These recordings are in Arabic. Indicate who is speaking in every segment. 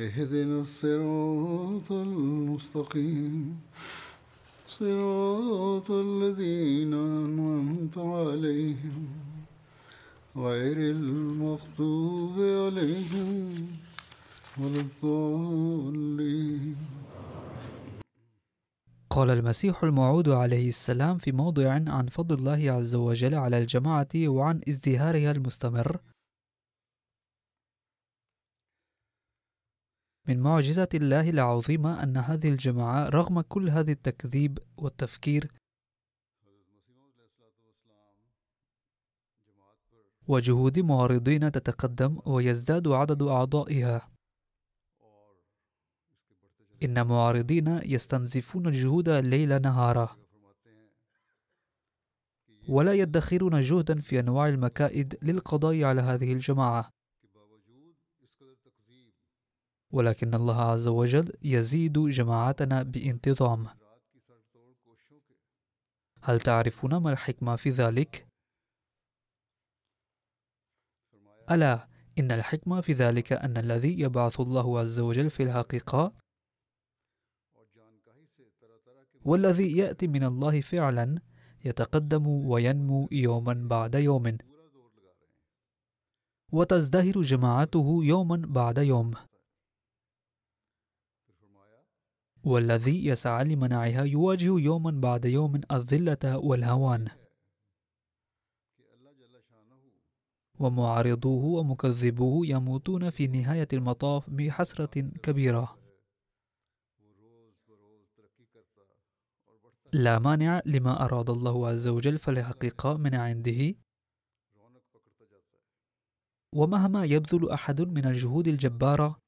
Speaker 1: اهدنا الصراط المستقيم. صراط الذين أنعمت عليهم. غير المغضوب عليهم ولا الضالين.
Speaker 2: قال المسيح الموعود عليه السلام في موضع عن فضل الله عز وجل على الجماعة وعن ازدهارها المستمر. من معجزة الله العظيمة أن هذه الجماعة رغم كل هذا التكذيب والتفكير وجهود معارضين تتقدم ويزداد عدد أعضائها. إن معارضين يستنزفون الجهود ليل نهارا. ولا يدخرون جهدا في أنواع المكائد للقضاء على هذه الجماعة. ولكن الله عز وجل يزيد جماعتنا بانتظام. هل تعرفون ما الحكمة في ذلك؟ ألا إن الحكمة في ذلك أن الذي يبعث الله عز وجل في الحقيقة والذي يأتي من الله فعلا يتقدم وينمو يوما بعد يوم. وتزدهر جماعته يوما بعد يوم. والذي يسعى لمنعها يواجه يوما بعد يوم الذلة والهوان. ومعارضوه ومكذبوه يموتون في نهاية المطاف بحسرة كبيرة. لا مانع لما أراد الله عز وجل فالحقيقة من عنده. ومهما يبذل أحد من الجهود الجبارة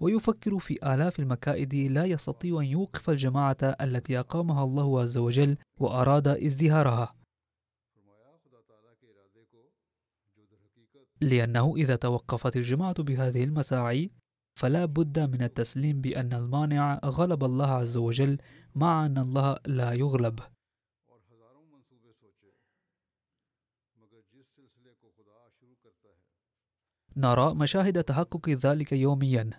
Speaker 2: ويفكر في آلاف المكائد لا يستطيع أن يوقف الجماعة التي أقامها الله عز وجل وأراد ازدهارها. لأنه إذا توقفت الجماعة بهذه المساعي فلا بد من التسليم بأن المانع غلب الله عز وجل مع أن الله لا يغلب. نرى مشاهد تحقق ذلك يوميا.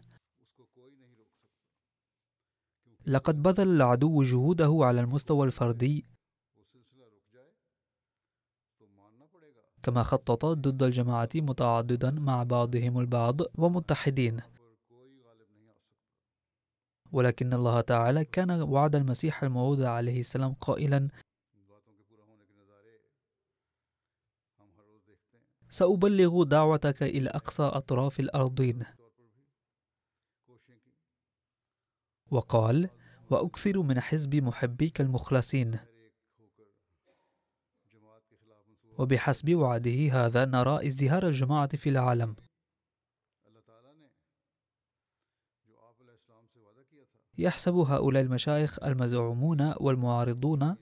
Speaker 2: لقد بذل العدو جهوده على المستوى الفردي. كما خطط ضد الجماعة متعددا مع بعضهم البعض ومتحدين. ولكن الله تعالى كان وعد المسيح الموعود عليه السلام قائلا سأبلغ دعوتك إلى أقصى أطراف الأرضين. وقال وأكثر من حزب محبيك المخلصين. وبحسب وعده هذا نرى ازدهار الجماعة في العالم. يحسب هؤلاء المشايخ المزعومون والمعارضون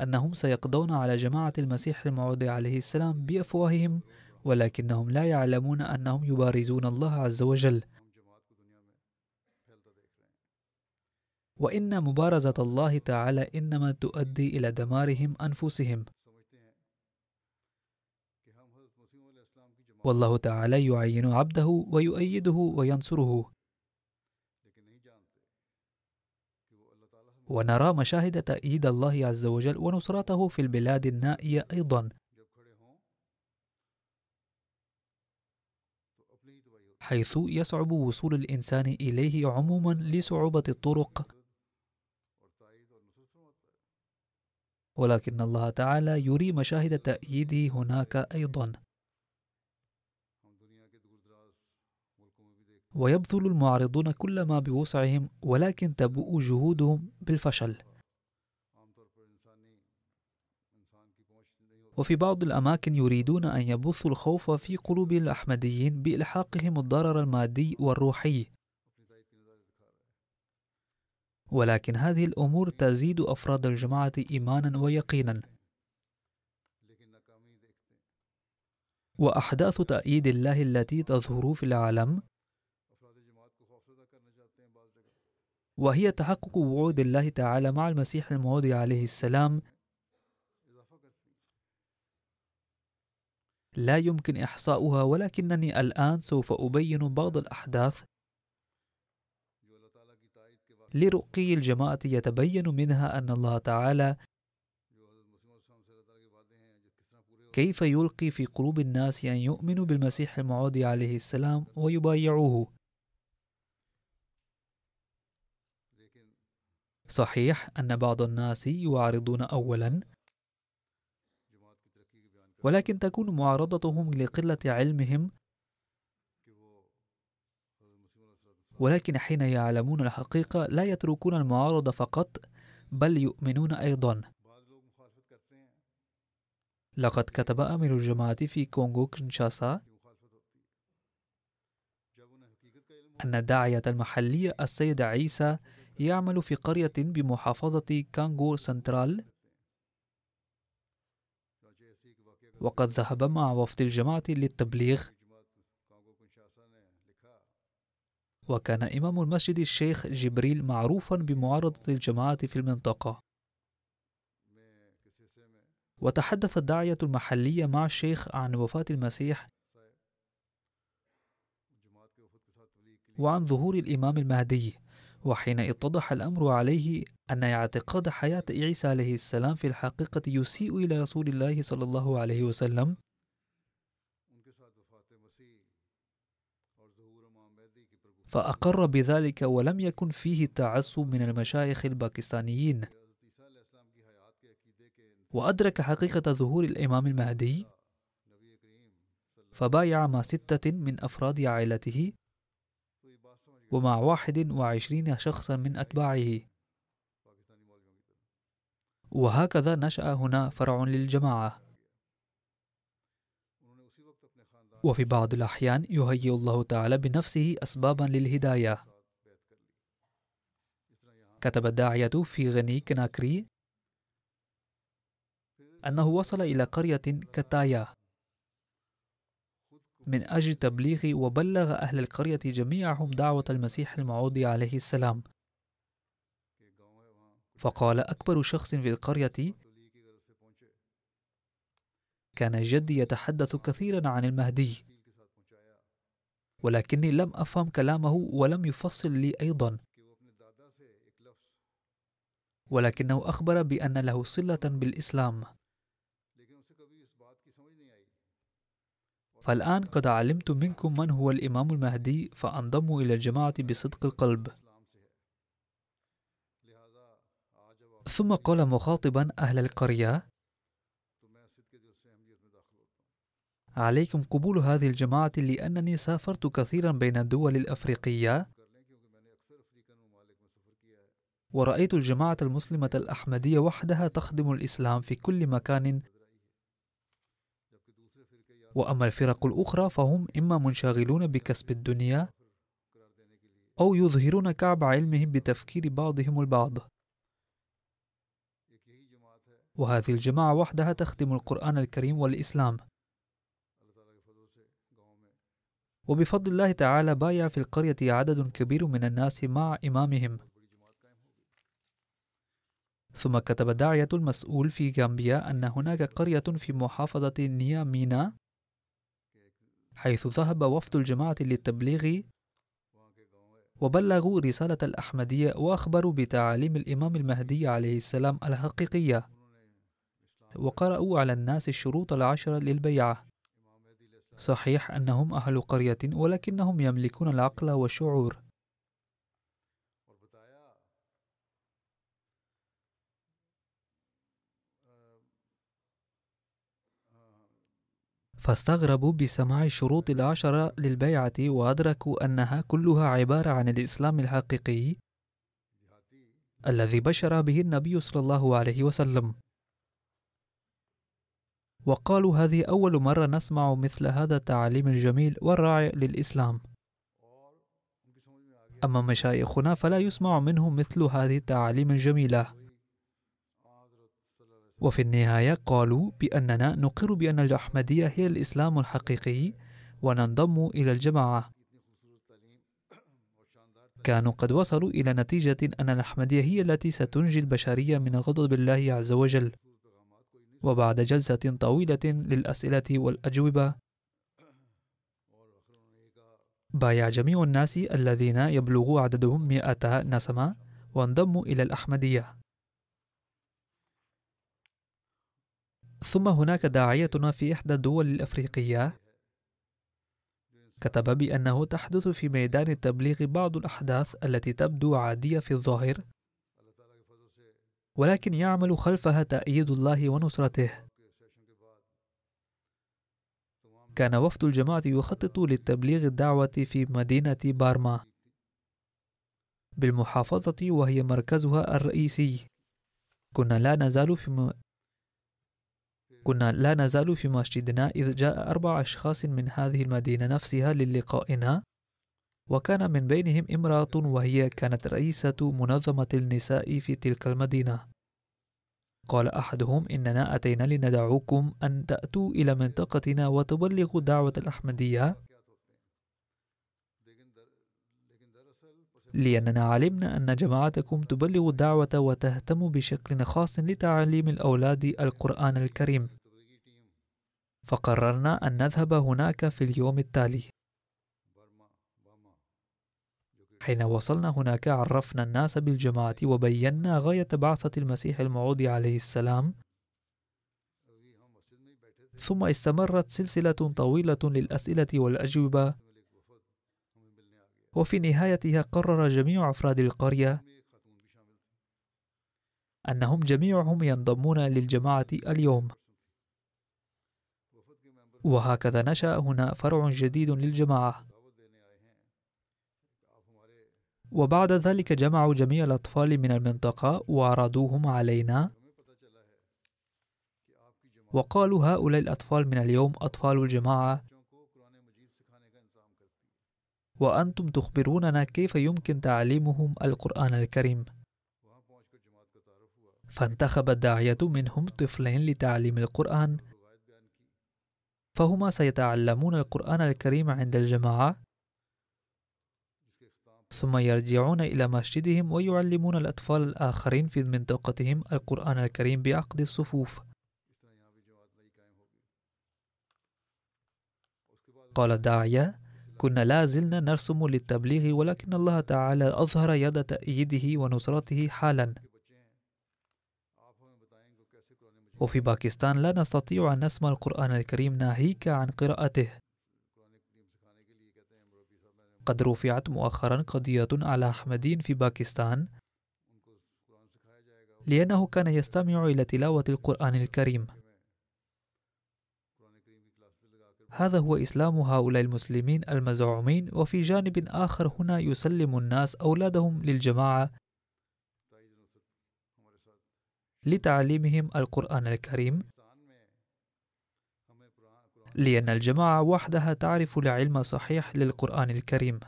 Speaker 2: أنهم سيقضون على جماعة المسيح الموعود عليه السلام بأفواههم ولكنهم لا يعلمون أنهم يبارزون الله عز وجل. وإن مبارزة الله تعالى إنما تؤدي إلى دمارهم أنفسهم. والله تعالى يعين عبده ويؤيده وينصره. ونرى مشاهد تأييد الله عز وجل ونصرته في البلاد النائية أيضا. حيث يصعب وصول الإنسان إليه عموما لصعوبة الطرق ولكن الله تعالى يري مشاهد تأييده هناك أيضا. ويبذل المعارضون كل ما بوسعهم ولكن تبوء جهودهم بالفشل. وفي بعض الأماكن يريدون أن يبثوا الخوف في قلوب الأحمديين بإلحاقهم الضرر المادي والروحي. ولكن هذه الأمور تزيد أفراد الجماعة إيمانا ويقينا. وأحداث تأييد الله التي تظهر في العالم وهي تحقق وعود الله تعالى مع المسيح الموعود عليه السلام. لا يمكن إحصاؤها ولكنني الآن سوف أبين بعض الأحداث لرقي الجماعة يتبين منها أن الله تعالى كيف يلقي في قلوب الناس أن يؤمنوا بالمسيح الموعود عليه السلام ويبايعوه. صحيح أن بعض الناس يعارضون أولا ولكن تكون معارضتهم لقلة علمهم ولكن حين يعلمون الحقيقة لا يتركون المعارضة فقط بل يؤمنون أيضا. لقد كتب أمير الجماعة في كونغو كنشاسا أن الداعية المحلي السيد عيسى يعمل في قرية بمحافظة كانغو سنترال. وقد ذهب مع وفد الجماعة للتبليغ. وكان إمام المسجد الشيخ جبريل معروفا بمعارضة الجماعة في المنطقة. وتحدث الداعية المحلية مع الشيخ عن وفاة المسيح وعن ظهور الإمام المهدي وحين اتضح الأمر عليه أن اعتقاد حياة عيسى عليه السلام في الحقيقة يسيء إلى رسول الله صلى الله عليه وسلم. فأقر بذلك ولم يكن فيه تعصب من المشايخ الباكستانيين. وأدرك حقيقة ظهور الإمام المهدي فبايع مع ستة من أفراد عائلته ومع واحد وعشرين شخصا من أتباعه. وهكذا نشأ هنا فرع للجماعة. وفي بعض الأحيان يهيئ الله تعالى بنفسه أسبابا للهداية. كتب الداعية في غني كناكري أنه وصل إلى قرية كتايا. من أجل تبليغ وبلغ أهل القرية جميعهم دعوة المسيح الموعود عليه السلام. فقال أكبر شخص في القرية كان جدي يتحدث كثيرا عن المهدي. ولكني لم أفهم كلامه ولم يفصل لي أيضا. ولكنه أخبر بأن له صلة بالإسلام. فالآن قد علمت منكم من هو الإمام المهدي فانضموا إلى الجماعة بصدق القلب. ثم قال مخاطبا أهل القرية عليكم قبول هذه الجماعة لأنني سافرت كثيرا بين الدول الأفريقية. ورأيت الجماعة المسلمة الأحمدية وحدها تخدم الإسلام في كل مكان. وأما الفرق الأخرى فهم إما منشغلون بكسب الدنيا أو يظهرون كعب علمهم بتفكير بعضهم البعض. وهذه الجماعة وحدها تخدم القرآن الكريم والإسلام. وبفضل الله تعالى بايع في القرية عدد كبير من الناس مع إمامهم. ثم كتب الداعية المسؤول في غامبيا أن هناك قرية في محافظة نيامينا حيث ذهب وفد الجماعة للتبليغ وبلغوا رسالة الأحمدية وأخبروا بتعاليم الإمام المهدي عليه السلام الحقيقية وقرأوا على الناس الشروط العشرة للبيعة. صحيح أنهم أهل قرية ولكنهم يملكون العقل والشعور. فاستغربوا بسماع الشروط العشرة للبيعة وأدركوا أنها كلها عبارة عن الإسلام الحقيقي الذي بشر به النبي صلى الله عليه وسلم. وقالوا هذه أول مرة نسمع مثل هذا التعليم الجميل والرائع للإسلام. أما مشايخنا فلا يسمع منهم مثل هذه التعاليم الجميلة. وفي النهاية قالوا بأننا نقر بأن الأحمدية هي الإسلام الحقيقي وننضم إلى الجماعة. كانوا قد وصلوا إلى نتيجة أن الأحمدية هي التي ستنجي البشرية من غضب الله عز وجل. وبعد جلسة طويلة للأسئلة والأجوبة. بايع جميع الناس الذين يبلغ عددهم مئة نسمة وانضموا إلى الأحمدية. ثم هناك داعيتنا في إحدى الدول الأفريقية. كتب بأنه تحدث في ميدان التبليغ بعض الأحداث التي تبدو عادية في الظاهر. ولكن يعمل خلفها تأييد الله ونصرته. كان وفد الجماعة يخطط للتبليغ الدعوة في مدينة بارما بالمحافظة وهي مركزها الرئيسي. كنا لا نزال في م... كنا لا نزال في مسجدنا إذ جاء أربع أشخاص من هذه المدينة نفسها للقائنا وكان من بينهم امرأة وهي كانت رئيسة منظمة النساء في تلك المدينة. قال أحدهم إننا أتينا لندعوكم أن تأتوا إلى منطقتنا وتبلغوا دعوة الأحمدية لأننا علمنا أن جماعتكم تبلغ الدعوة وتهتم بشكل خاص لتعليم الأولاد القرآن الكريم. فقررنا أن نذهب هناك في اليوم التالي. حين وصلنا هناك عرفنا الناس بالجماعة وبينا غاية بعثة المسيح الموعود عليه السلام. ثم استمرت سلسلة طويلة للأسئلة والأجوبة. وفي نهايتها قرر جميع أفراد القرية أنهم جميعهم ينضمون للجماعة اليوم. وهكذا نشأ هنا فرع جديد للجماعة. وبعد ذلك جمعوا جميع الأطفال من المنطقة وعرضوهم علينا. وقالوا هؤلاء الأطفال من اليوم أطفال الجماعة. وأنتم تخبروننا كيف يمكن تعليمهم القرآن الكريم. فانتخب الداعية منهم طفلين لتعليم القرآن. فهما سيتعلمون القرآن الكريم عند الجماعة. ثم يرجعون إلى مسجدهم ويعلمون الأطفال الآخرين في منطقتهم القرآن الكريم بعقد الصفوف. قال الداعية كنا لا زلنا نرسم للتبليغ ولكن الله تعالى أظهر يد تأييده ونصرته حالا. وفي باكستان لا نستطيع أن نسمع القرآن الكريم ناهيك عن قراءته. قد رفعت مؤخرا قضية على أحمدين في باكستان لأنه كان يستمع إلى تلاوة القرآن الكريم. هذا هو إسلام هؤلاء المسلمين المزعومين وفي جانب آخر هنا يسلم الناس أولادهم للجماعة لتعليمهم القرآن الكريم. لأن الجماعة وحدها تعرف العلم الصحيح للقرآن الكريم.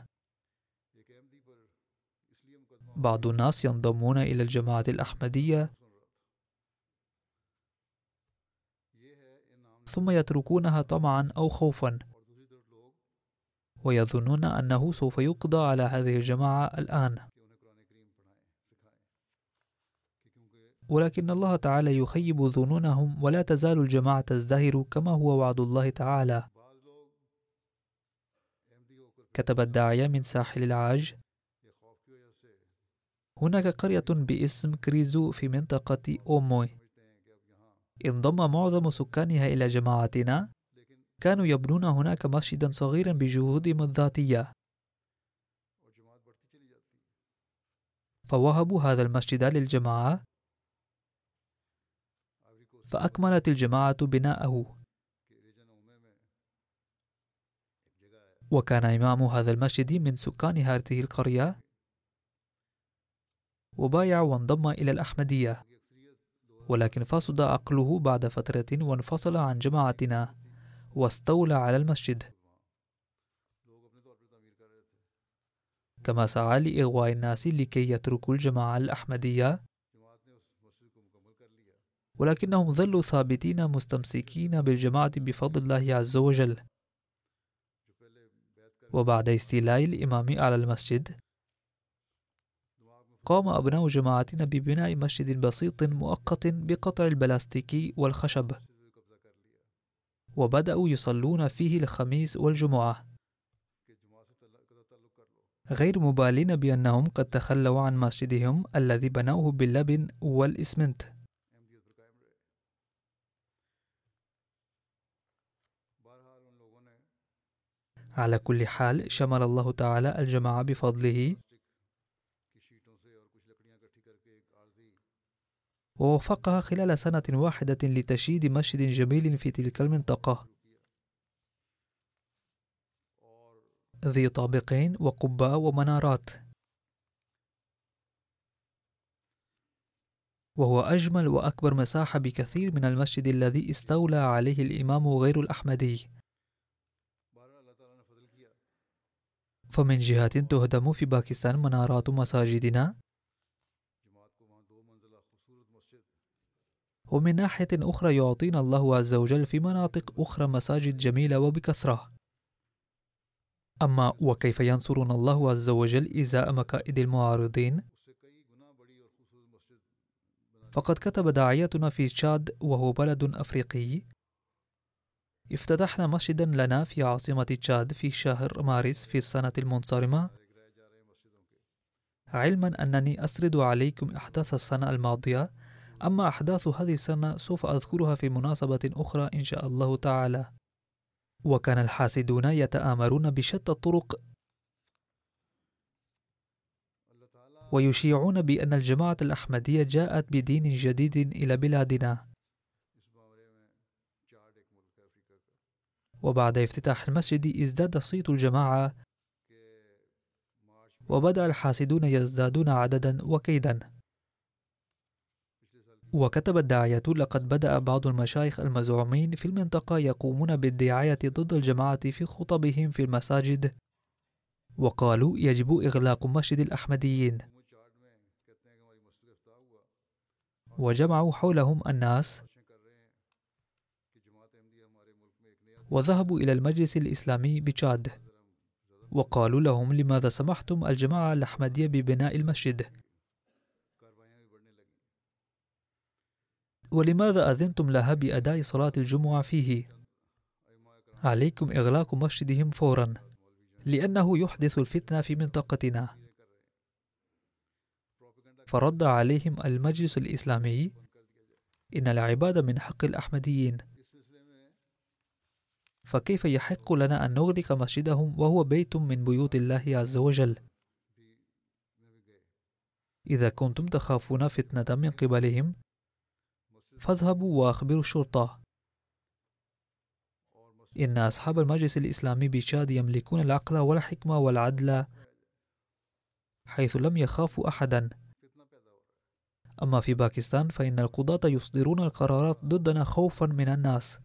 Speaker 2: بعض الناس ينضمون إلى الجماعة الأحمدية ثم يتركونها طمعا أو خوفا ويظنون أنه سوف يقضى على هذه الجماعة الآن. ولكن الله تعالى يخيب ظنونهم ولا تزال الجماعة تزدهر كما هو وعد الله تعالى. كتب الداعية من ساحل العاج هناك قرية باسم كريزو في منطقة أوموي. انضم معظم سكانها إلى جماعتنا. كانوا يبنون هناك مسجدا صغيرا بجهودهم الذاتية فوهبوا هذا المسجد للجماعة. فأكملت الجماعة بناءه. وكان إمام هذا المسجد من سكان هذه القرية. وبايع وانضم إلى الأحمدية. ولكن فسد عقله بعد فترة وانفصل عن جماعتنا واستولى على المسجد. كما سعى لإغواء الناس لكي يتركوا الجماعة الأحمدية. ولكنهم ظلوا ثابتين مستمسكين بالجماعة بفضل الله عز وجل. وبعد استيلاء الإمام على المسجد قام أبناء جماعتنا ببناء مسجد بسيط مؤقت بقطع البلاستيكي والخشب. وبدأوا يصلون فيه الخميس والجمعة. غير مبالين بأنهم قد تخلوا عن مسجدهم الذي بنوه باللبن والإسمنت. على كل حال شمل الله تعالى الجماعة بفضله. ووفقها خلال سنة واحدة لتشييد مسجد جميل في تلك المنطقة. ذي طابقين وقبة ومنارات. وهو أجمل وأكبر مساحة بكثير من المسجد الذي استولى عليه الإمام غير الأحمدي. فمن جهة تهدم في باكستان منارات مساجدنا. ومن ناحية أخرى يعطينا الله عز وجل في مناطق أخرى مساجد جميلة وبكثرة. أما وكيف ينصرنا الله عز وجل إزاء مكائد المعارضين؟ فقد كتب داعيتنا في تشاد وهو بلد أفريقي. افتتحنا مسجدا لنا في عاصمة تشاد في شهر مارس في السنة المنصرمة. علما أنني أسرد عليكم أحداث السنة الماضية أما أحداث هذه السنة سوف أذكرها في مناسبة أخرى إن شاء الله تعالى. وكان الحاسدون يتآمرون بشتى الطرق ويشيعون بأن الجماعة الأحمدية جاءت بدين جديد إلى بلادنا. وبعد افتتاح المسجد ازداد صيت الجماعة. وبدأ الحاسدون يزدادون عددا وكيدا. وكتب الداعية لقد بدأ بعض المشايخ المزعومين في المنطقة يقومون بالدعاية ضد الجماعة في خطبهم في المساجد. وقالوا يجب إغلاق مسجد الأحمديين وجمعوا حولهم الناس. وذهبوا إلى المجلس الإسلامي بتشاد. وقالوا لهم لماذا سمحتم الجماعة الأحمدية ببناء المسجد؟ ولماذا أذنتم لها بأداء صلاة الجمعة فيه؟ عليكم إغلاق مسجدهم فورا لأنه يحدث الفتنة في منطقتنا. فرد عليهم المجلس الإسلامي إن العبادة من حق الأحمديين. فكيف يحق لنا أن نغلق مسجدهم وهو بيت من بيوت الله عز وجل؟ إذا كنتم تخافون فتنة من قبلهم فاذهبوا وأخبروا الشرطة. إن أصحاب المجلس الإسلامي بشاد يملكون العقل والحكمة والعدل حيث لم يخافوا أحدا. أما في باكستان فإن القضاة يصدرون القرارات ضدنا خوفا من الناس.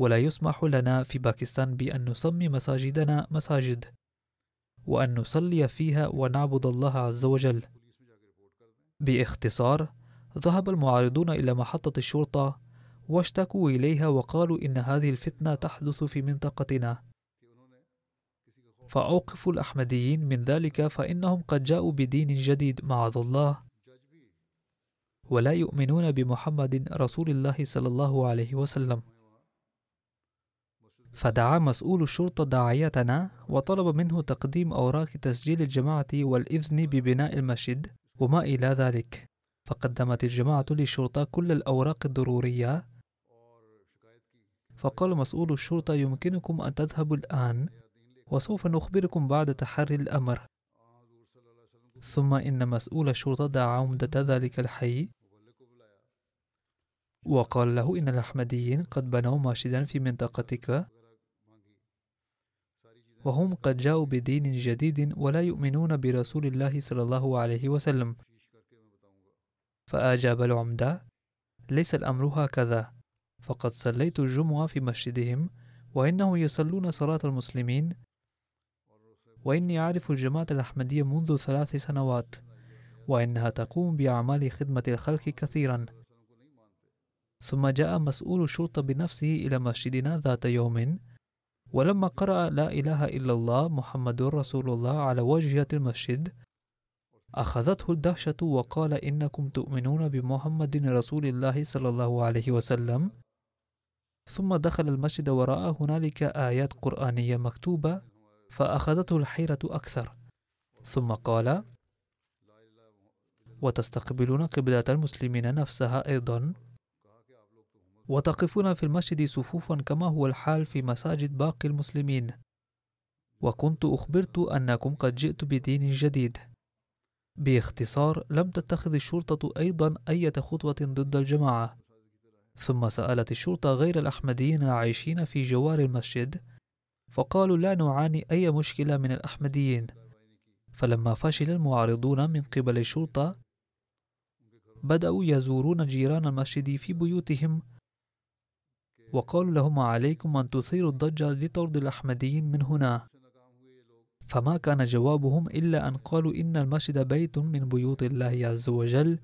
Speaker 2: ولا يسمح لنا في باكستان بأن نسمي مساجدنا مساجد وأن نصلي فيها ونعبد الله عز وجل. باختصار ذهب المعارضون إلى محطة الشرطة واشتكوا إليها وقالوا إن هذه الفتنة تحدث في منطقتنا. فأوقفوا الأحمديين من ذلك فإنهم قد جاءوا بدين جديد معاذ الله. ولا يؤمنون بمحمد رسول الله صلى الله عليه وسلم. فدعا مسؤول الشرطة داعيتنا وطلب منه تقديم أوراق تسجيل الجماعة والإذن ببناء المسجد وما إلى ذلك. فقدمت الجماعة للشرطة كل الأوراق الضرورية. فقال مسؤول الشرطة يمكنكم أن تذهبوا الآن وسوف نخبركم بعد تحري الأمر. ثم إن مسؤول الشرطة دعا عمدة ذلك الحي وقال له إن الأحمديين قد بنوا مسجدا في منطقتك. وهم قد جاءوا بدين جديد ولا يؤمنون برسول الله صلى الله عليه وسلم. فأجاب العمدة ليس الأمر هكذا. فقد صليت الجمعة في مسجدهم وإنهم يصلون صلاة المسلمين. وإني أعرف الجماعة الأحمدية منذ ثلاث سنوات وإنها تقوم بأعمال خدمة الخلق كثيرا. ثم جاء مسؤول الشرطة بنفسه إلى مسجدنا ذات يوم ولما قرأ لا إله إلا الله محمد رسول الله على واجهة المسجد أخذته الدهشة وقال إنكم تؤمنون بمحمد رسول الله صلى الله عليه وسلم. ثم دخل المسجد ورأى هنالك آيات قرآنية مكتوبة فأخذته الحيرة أكثر. ثم قال وتستقبلون قبلة المسلمين نفسها أيضا. وتقفون في المسجد صفوفا كما هو الحال في مساجد باقي المسلمين. وكنت أخبرت أنكم قد جئت بدين جديد. باختصار لم تتخذ الشرطة أيضا أي خطوة ضد الجماعة. ثم سألت الشرطة غير الأحمديين العايشين في جوار المسجد فقالوا لا نعاني أي مشكلة من الأحمديين. فلما فشل المعارضون من قبل الشرطة بدأوا يزورون جيران المسجد في بيوتهم وقالوا لهم عليكم أن تثيروا الضجة لطرد الأحمديين من هنا. فما كان جوابهم إلا أن قالوا إن المسجد بيت من بيوت الله عز وجل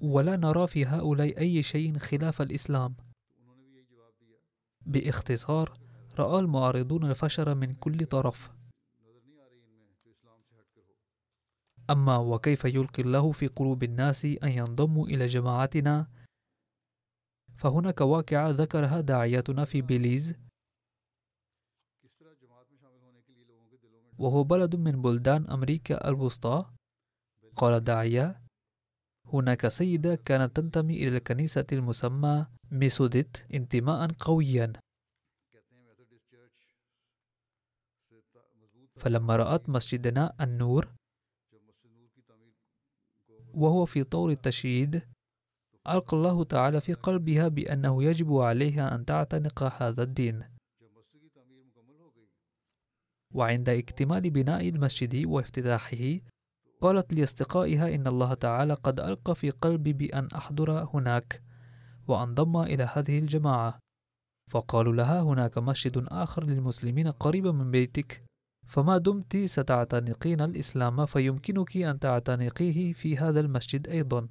Speaker 2: ولا نرى في هؤلاء أي شيء خلاف الإسلام. باختصار رأى المعارضون الفشل من كل طرف. أما وكيف يلقي الله في قلوب الناس أن ينضموا إلى جماعتنا؟ فهناك واقعة ذكرها داعيتنا في بيليز. وهو بلد من بلدان أمريكا الوسطى. قال الداعية هناك سيدة كانت تنتمي إلى الكنيسة المسمى ميثوديست انتماء قويا. فلما رأت مسجدنا النور وهو في طور التشييد ألقى الله تعالى في قلبها بأنه يجب عليها أن تعتنق هذا الدين. وعند اكتمال بناء المسجد وافتتاحه قالت لأصدقائها إن الله تعالى قد ألقى في قلبي بأن أحضر هناك وأنضم إلى هذه الجماعة. فقالوا لها هناك مسجد آخر للمسلمين قريبا من بيتك. فما دمت ستعتنقين الإسلام فيمكنك أن تعتنقيه في هذا المسجد أيضا.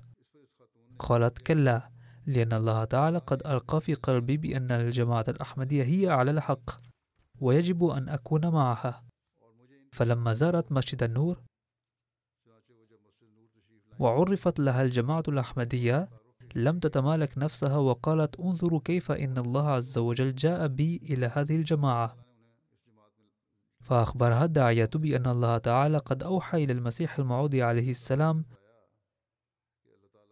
Speaker 2: قالت كلا لأن الله تعالى قد ألقى في قلبي بأن الجماعة الأحمدية هي على الحق ويجب أن أكون معها. فلما زارت مسجد النور وعرفت لها الجماعة الأحمدية لم تتمالك نفسها وقالت انظروا كيف إن الله عز وجل جاء بي إلى هذه الجماعة. فأخبرها الداعية بأن الله تعالى قد أوحى إلى المسيح الموعود عليه السلام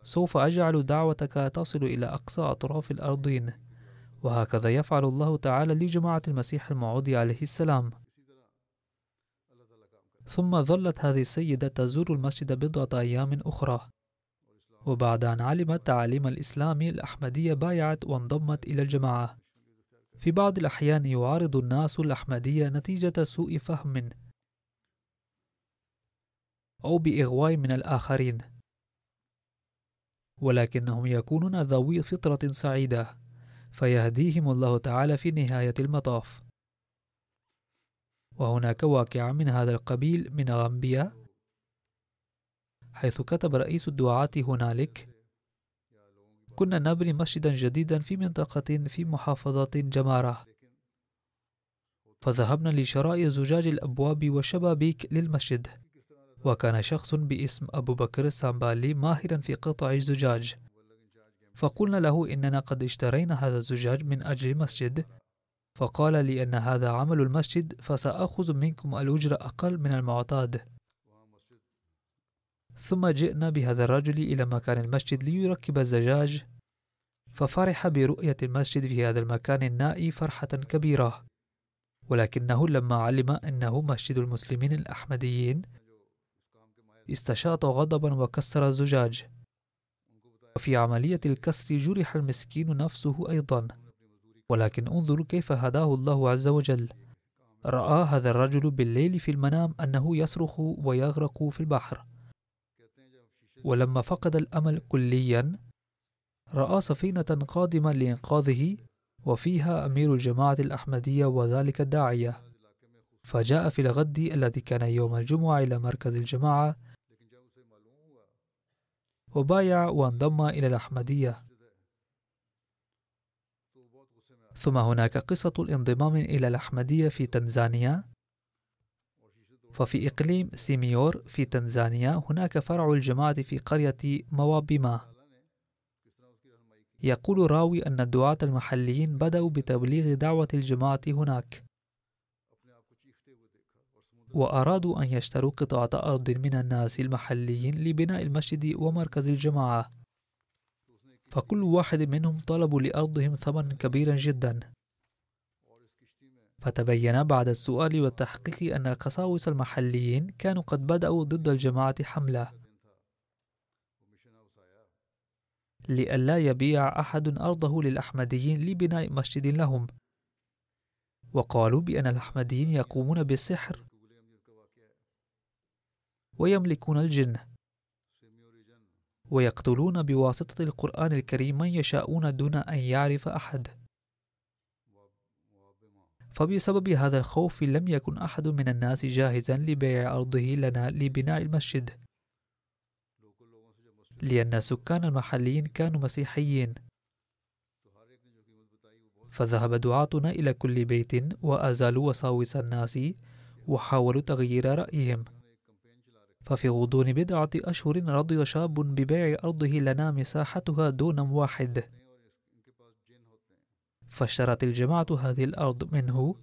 Speaker 2: سوف أجعل دعوتك تصل إلى أقصى أطراف الأرضين. وهكذا يفعل الله تعالى لجماعة المسيح الموعود عليه السلام. ثم ظلت هذه السيدة تزور المسجد بضعة أيام أخرى. وبعد أن علمت تعاليم الإسلام الأحمدية بايعت وانضمت إلى الجماعة. في بعض الأحيان يعارض الناس الأحمدية نتيجة سوء فهم أو بإغواء من الآخرين. ولكنهم يكونون ذوي فطرة سعيدة فيهديهم الله تعالى في نهاية المطاف. وهناك واقعة من هذا القبيل من غامبيا حيث كتب رئيس الدعاة هنالك كنا نبني مسجدا جديدا في منطقة في محافظة جمارة. فذهبنا لشراء زجاج الأبواب والشبابيك للمسجد. وكان شخص باسم أبو بكر السامبالي ماهرا في قطع الزجاج. فقلنا له إننا قد اشترينا هذا الزجاج من أجل المسجد. فقال لي أن هذا عمل المسجد فسأخذ منكم الأجرة أقل من المعتاد. ثم جئنا بهذا الرجل إلى مكان المسجد ليركب الزجاج. ففرح برؤية المسجد في هذا المكان النائي فرحة كبيرة. ولكنه لما علم أنه مسجد المسلمين الأحمديين استشاط غضبا وكسر الزجاج. وفي عملية الكسر جرح المسكين نفسه أيضا. ولكن انظروا كيف هداه الله عز وجل. رأى هذا الرجل بالليل في المنام أنه يصرخ ويغرق في البحر. ولما فقد الأمل كليا رأى سفينة قادمة لإنقاذه وفيها أمير الجماعة الأحمدية وذلك الداعية. فجاء في الغد الذي كان يوم الجمعة إلى مركز الجماعة وبايع وانضم إلى الأحمدية. ثم هناك قصة الانضمام إلى الأحمدية في تنزانيا. ففي إقليم سيميور في تنزانيا هناك فرع الجماعة في قرية موابيما يقول راوي أن الدعاة المحليين بدأوا بتبليغ دعوة الجماعة هناك. وأرادوا أن يشتروا قطعة أرض من الناس المحليين لبناء المسجد ومركز الجماعة. فكل واحد منهم طلبوا لأرضهم ثمنا كبيرا جدا. فتبين بعد السؤال والتحقيق أن القساوسة المحليين كانوا قد بدأوا ضد الجماعة حملة. لئلا يبيع أحد أرضه للأحمديين لبناء مسجد لهم. وقالوا بأن الأحمديين يقومون بالسحر ويملكون الجن. ويقتلون بواسطة القرآن الكريم من يشاءون دون أن يعرف أحد. فبسبب هذا الخوف لم يكن أحد من الناس جاهزا لبيع أرضه لنا لبناء المسجد. لأن السكان المحليين كانوا مسيحيين. فذهب دعاتنا إلى كل بيت وأزالوا وساوس الناس وحاولوا تغيير رأيهم. ففي غضون بضعة أشهر رضي شاب ببيع أرضه لنا مساحتها دون واحد فاشترت الجماعة هذه الأرض منه.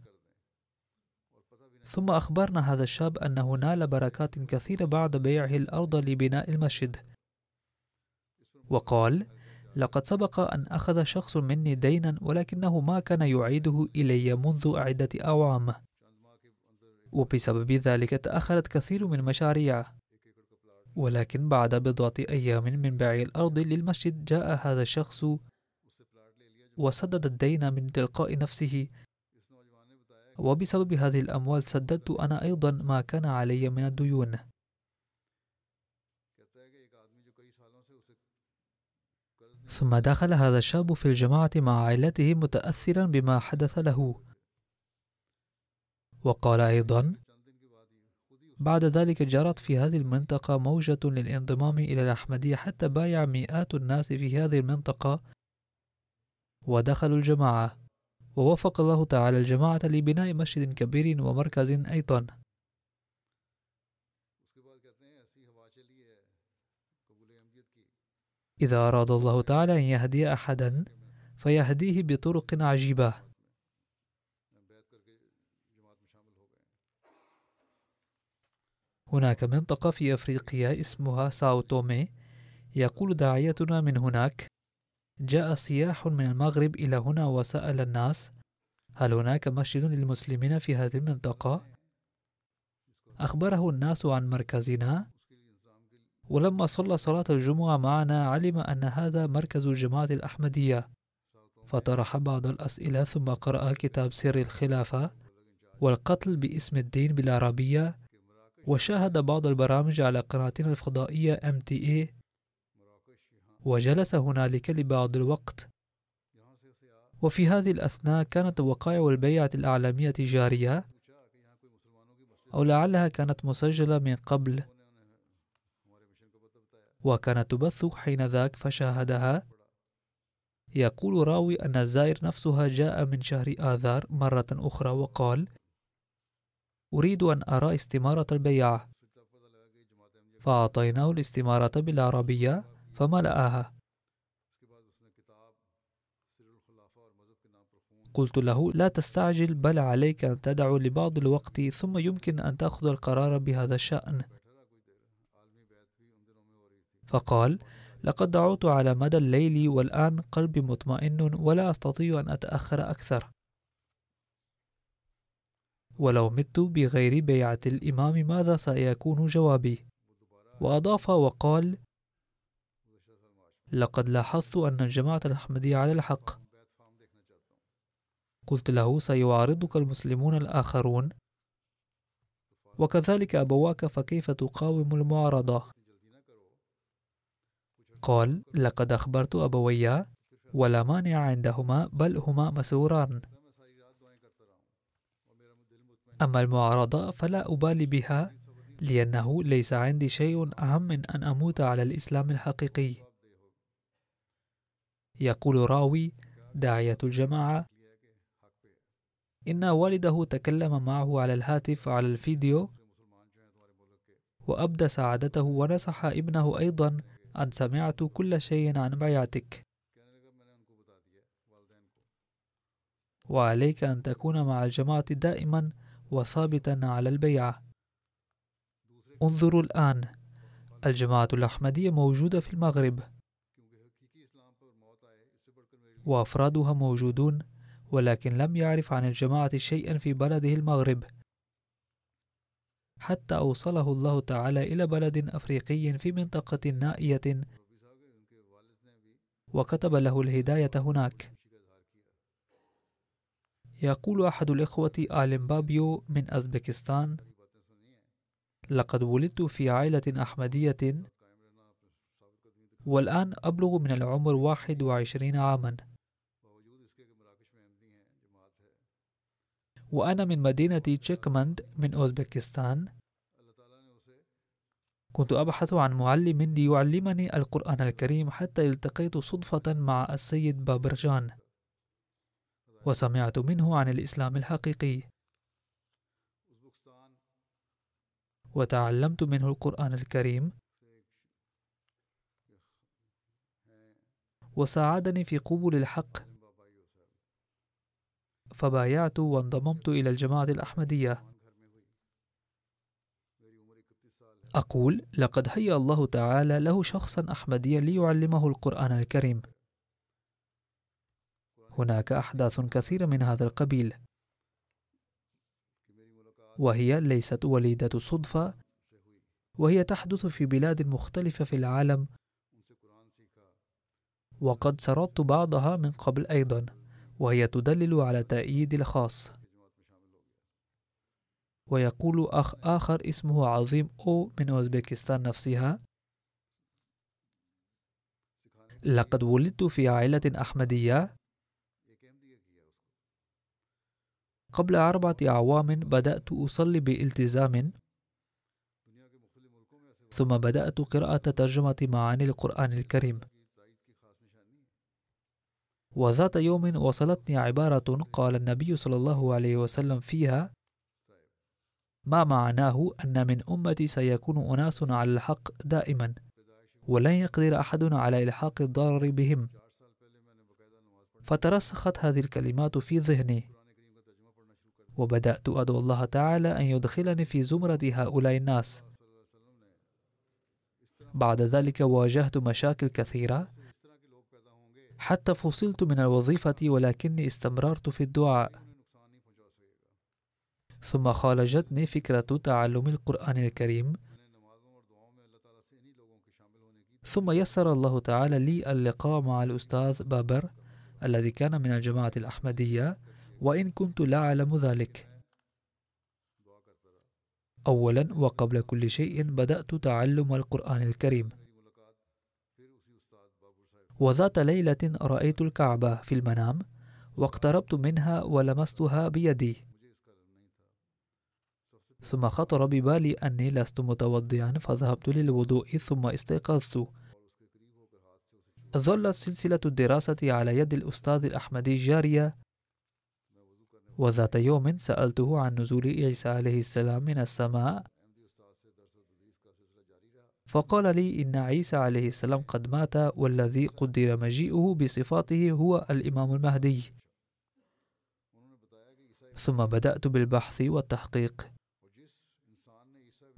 Speaker 2: ثم أخبرنا هذا الشاب أنه نال بركات كثيرة بعد بيعه الأرض لبناء المسجد. وقال لقد سبق أن أخذ شخص مني دينا ولكنه ما كان يعيده إلي منذ عدة أعوام وبسبب ذلك تأخرت كثير من مشاريعه. ولكن بعد بضعة أيام من بيع الأرض للمسجد جاء هذا الشخص وسدد الدين من تلقاء نفسه. وبسبب هذه الأموال سددت أنا أيضا ما كان علي من الديون. ثم دخل هذا الشاب في الجماعة مع عائلته متأثرا بما حدث له. وقال أيضا بعد ذلك جرت في هذه المنطقة موجة للانضمام إلى الأحمدية حتى بايع مئات الناس في هذه المنطقة ودخلوا الجماعة. ووفق الله تعالى الجماعة لبناء مسجد كبير ومركز أيضا. إذا أراد الله تعالى أن يهدي أحدا فيهديه بطرق عجيبة. هناك منطقة في أفريقيا اسمها ساو تومي. يقول داعيتنا من هناك. جاء سياح من المغرب إلى هنا وسأل الناس هل هناك مسجد للمسلمين في هذه المنطقة؟ أخبره الناس عن مركزنا. ولما صلى صلاة الجمعة معنا علم أن هذا مركز الجماعة الأحمدية. فطرح بعض الأسئلة ثم قرأ كتاب سر الخلافة والقتل باسم الدين بالعربية. وشاهد بعض البرامج على قناتنا الفضائية MTA وجلس هنالك لبعض الوقت. وفي هذه الأثناء كانت وقائع البيعة الأعلامية جارية أو لعلها كانت مسجلة من قبل. وكانت تبث حين ذاك فشاهدها. يقول راوي أن الزائر نفسها جاء من شهر آذار مرة أخرى وقال أريد أن أرى استمارة البيعة فأعطيناه الاستمارة بالعربية فملأها. قلت له لا تستعجل بل عليك أن تدعو لبعض الوقت ثم يمكن أن تأخذ القرار بهذا الشأن. فقال لقد دعوت على مدى الليل والآن قلبي مطمئن ولا أستطيع أن أتأخر أكثر. ولو مت بغير بيعة الإمام ماذا سيكون جوابي؟ وأضاف وقال لقد لاحظت أن الجماعة الأحمدية على الحق. قلت له سيعارضك المسلمون الآخرون؟ وكذلك أبواك فكيف تقاوم المعارضة؟ قال لقد أخبرت أبويا ولا مانع عندهما بل هما مسروران. أما المعارضة فلا أبالي بها لأنه ليس عندي شيء أهم من أن أموت على الإسلام الحقيقي. يقول راوي داعية الجماعة إن والده تكلم معه على الهاتف على الفيديو وأبدى سعادته ونصح ابنه أيضا أن سمعت كل شيء عن بيعتك وعليك أن تكون مع الجماعة دائما وثابتا على البيعة انظروا الآن. الجماعة الأحمدية موجودة في المغرب. وأفرادها موجودون ولكن لم يعرف عن الجماعة شيئا في بلده المغرب. حتى أوصله الله تعالى إلى بلد أفريقي في منطقة نائية. وكتب له الهداية هناك. يقول أحد الإخوة آلم بابيو من أزبكستان لقد ولدت في عائلة أحمدية والآن أبلغ من العمر واحد وعشرين عاما. وأنا من مدينة تشيكمند من أوزبكستان. كنت أبحث عن معلم ليعلمني القرآن الكريم حتى التقيت صدفة مع السيد بابرجان. وسمعت منه عن الإسلام الحقيقي. وتعلمت منه القرآن الكريم. وساعدني في قبول الحق. فبايعت وانضممت إلى الجماعة الأحمدية. أقول لقد هيأ الله تعالى له شخصا أحمديا ليعلمه القرآن الكريم. هناك أحداث كثيرة من هذا القبيل. وهي ليست وليدة صدفة وهي تحدث في بلاد مختلفة في العالم. وقد سردت بعضها من قبل أيضا وهي تدلل على تأييد الخاص. ويقول أخ آخر اسمه عظيم أو من أوزبكستان نفسها لقد ولدت في عائلة أحمدية قبل أربعة أعوام بدأت أصلي بإلتزام. ثم بدأت قراءة ترجمة معاني القرآن الكريم. وذات يوم وصلتني عبارة قال النبي صلى الله عليه وسلم فيها ما معناه أن من أمتي سيكون أناس على الحق دائما ولن يقدر أحد على إلحاق الضرر بهم. فترسخت هذه الكلمات في ذهني. وبدأت أدعو الله تعالى أن يدخلني في زمرة هؤلاء الناس. بعد ذلك واجهت مشاكل كثيرة حتى فصلت من الوظيفة ولكني استمررت في الدعاء. ثم خالجتني فكرة تعلم القرآن الكريم. ثم يسر الله تعالى لي اللقاء مع الأستاذ بابر الذي كان من الجماعة الأحمدية. وإن كنت لا أعلم ذلك. أولا وقبل كل شيء بدأت تعلم القرآن الكريم. وذات ليلة رأيت الكعبة في المنام واقتربت منها ولمستها بيدي. ثم خطر ببالي أني لست متوضئا فذهبت للوضوء ثم استيقظت. ظلت سلسلة الدراسة على يد الأستاذ الأحمدي جارية وذات يوم سألته عن نزول عيسى عليه السلام من السماء. فقال لي إن عيسى عليه السلام قد مات والذي قدر مجيئه بصفاته هو الإمام المهدي. ثم بدأت بالبحث والتحقيق.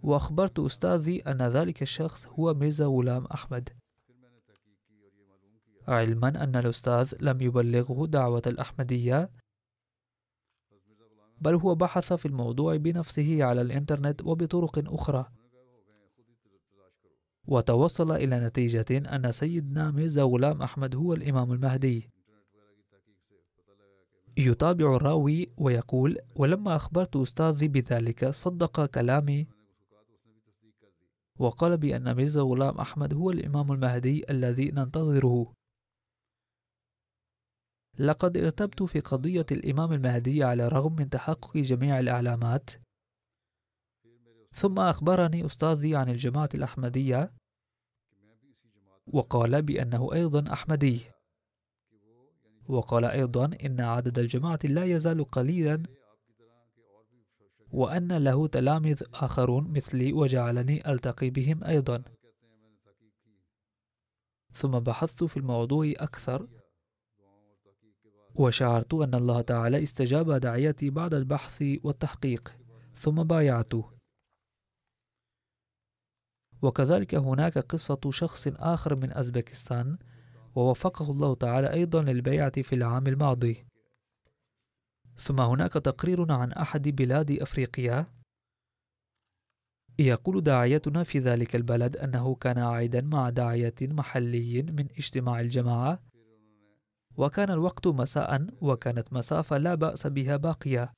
Speaker 2: وأخبرت أستاذي أن ذلك الشخص هو ميرزا غلام أحمد. علما أن الأستاذ لم يبلغه دعوة الأحمدية. بل هو بحث في الموضوع بنفسه على الإنترنت وبطرق أخرى. وتوصل إلى نتيجة أن سيدنا ميرزا غلام أحمد هو الإمام المهدي. يتابع الراوي ويقول ولما أخبرت أستاذي بذلك صدق كلامي وقال بأن ميرزا غلام أحمد هو الإمام المهدي الذي ننتظره. لقد ارتبت في قضية الإمام المهدي على الرغم من تحقق جميع الإعلامات. ثم أخبرني أستاذي عن الجماعة الأحمدية وقال بأنه أيضا أحمدي. وقال أيضا إن عدد الجماعة لا يزال قليلا وأن له تلاميذ آخرون مثلي وجعلني ألتقي بهم أيضا. ثم بحثت في الموضوع أكثر وشعرت أن الله تعالى استجاب دعيتي بعد البحث والتحقيق ثم بايعته. وكذلك هناك قصة شخص آخر من أزبكستان ووفقه الله تعالى أيضا للبيعة في العام الماضي. ثم هناك تقرير عن أحد بلاد أفريقيا. يقول داعيتنا في ذلك البلد أنه كان عائدا مع داعية محلي من اجتماع الجماعة وكان الوقت مساء وكانت مسافة لا بأس بها باقية.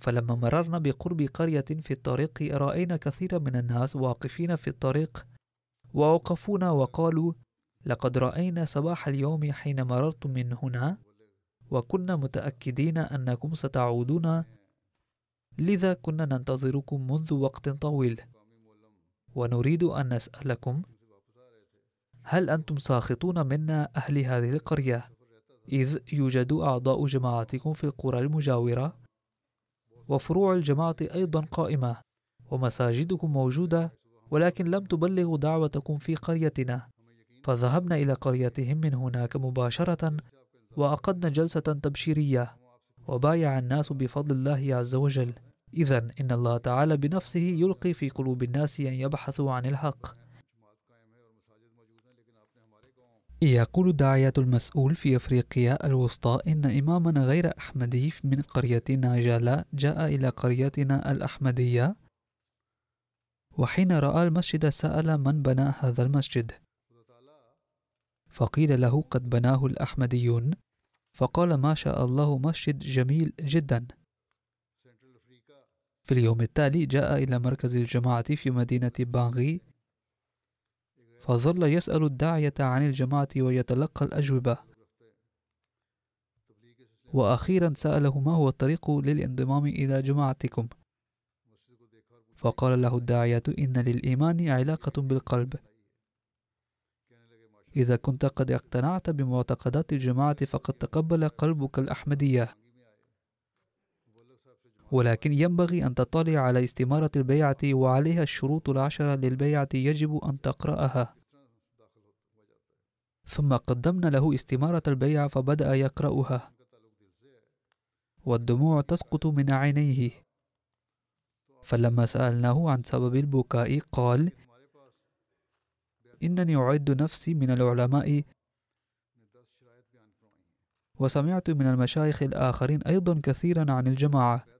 Speaker 2: فلما مررنا بقرب قرية في الطريق رأينا كثيرا من الناس واقفين في الطريق ووقفونا وقالوا لقد رأينا صباح اليوم حين مررتم من هنا وكنا متأكدين أنكم ستعودون لذا كنا ننتظركم منذ وقت طويل. ونريد أن نسألكم هل أنتم ساخطون منا أهل هذه القرية؟ إذ يوجد أعضاء جماعتكم في القرى المجاورة وفروع الجماعة أيضا قائمة ومساجدكم موجودة ولكن لم تبلغوا دعوتكم في قريتنا. فذهبنا إلى قريتهم من هناك مباشرة وأقدنا جلسة تبشيرية وبايع الناس بفضل الله عز وجل. إذا إن الله تعالى بنفسه يلقي في قلوب الناس أن يبحثوا عن الحق. يقول الداعية المسؤول في أفريقيا الوسطى إن إمامنا غير أحمدي من قرية ناجالا جاء إلى قريتنا الأحمدية وحين رأى المسجد سأل من بنى هذا المسجد. فقيل له قد بناه الأحمديون. فقال ما شاء الله مسجد جميل جدا. في اليوم التالي جاء إلى مركز الجماعة في مدينة بانغي فظل يسأل الداعية عن الجماعة ويتلقى الأجوبة. وأخيرا سأله ما هو الطريق للانضمام إلى جماعتكم. فقال له الداعية إن للإيمان علاقة بالقلب. إذا كنت قد اقتنعت بمعتقدات الجماعة فقد تقبل قلبك الأحمدية. ولكن ينبغي أن تطلع على استمارة البيعة وعليها الشروط العشرة للبيعة يجب أن تقرأها. ثم قدمنا له استمارة البيعة فبدأ يقرأها. والدموع تسقط من عينيه. فلما سألناه عن سبب البكاء قال إنني أعد نفسي من العلماء. وسمعت من المشايخ الآخرين أيضا كثيرا عن الجماعة.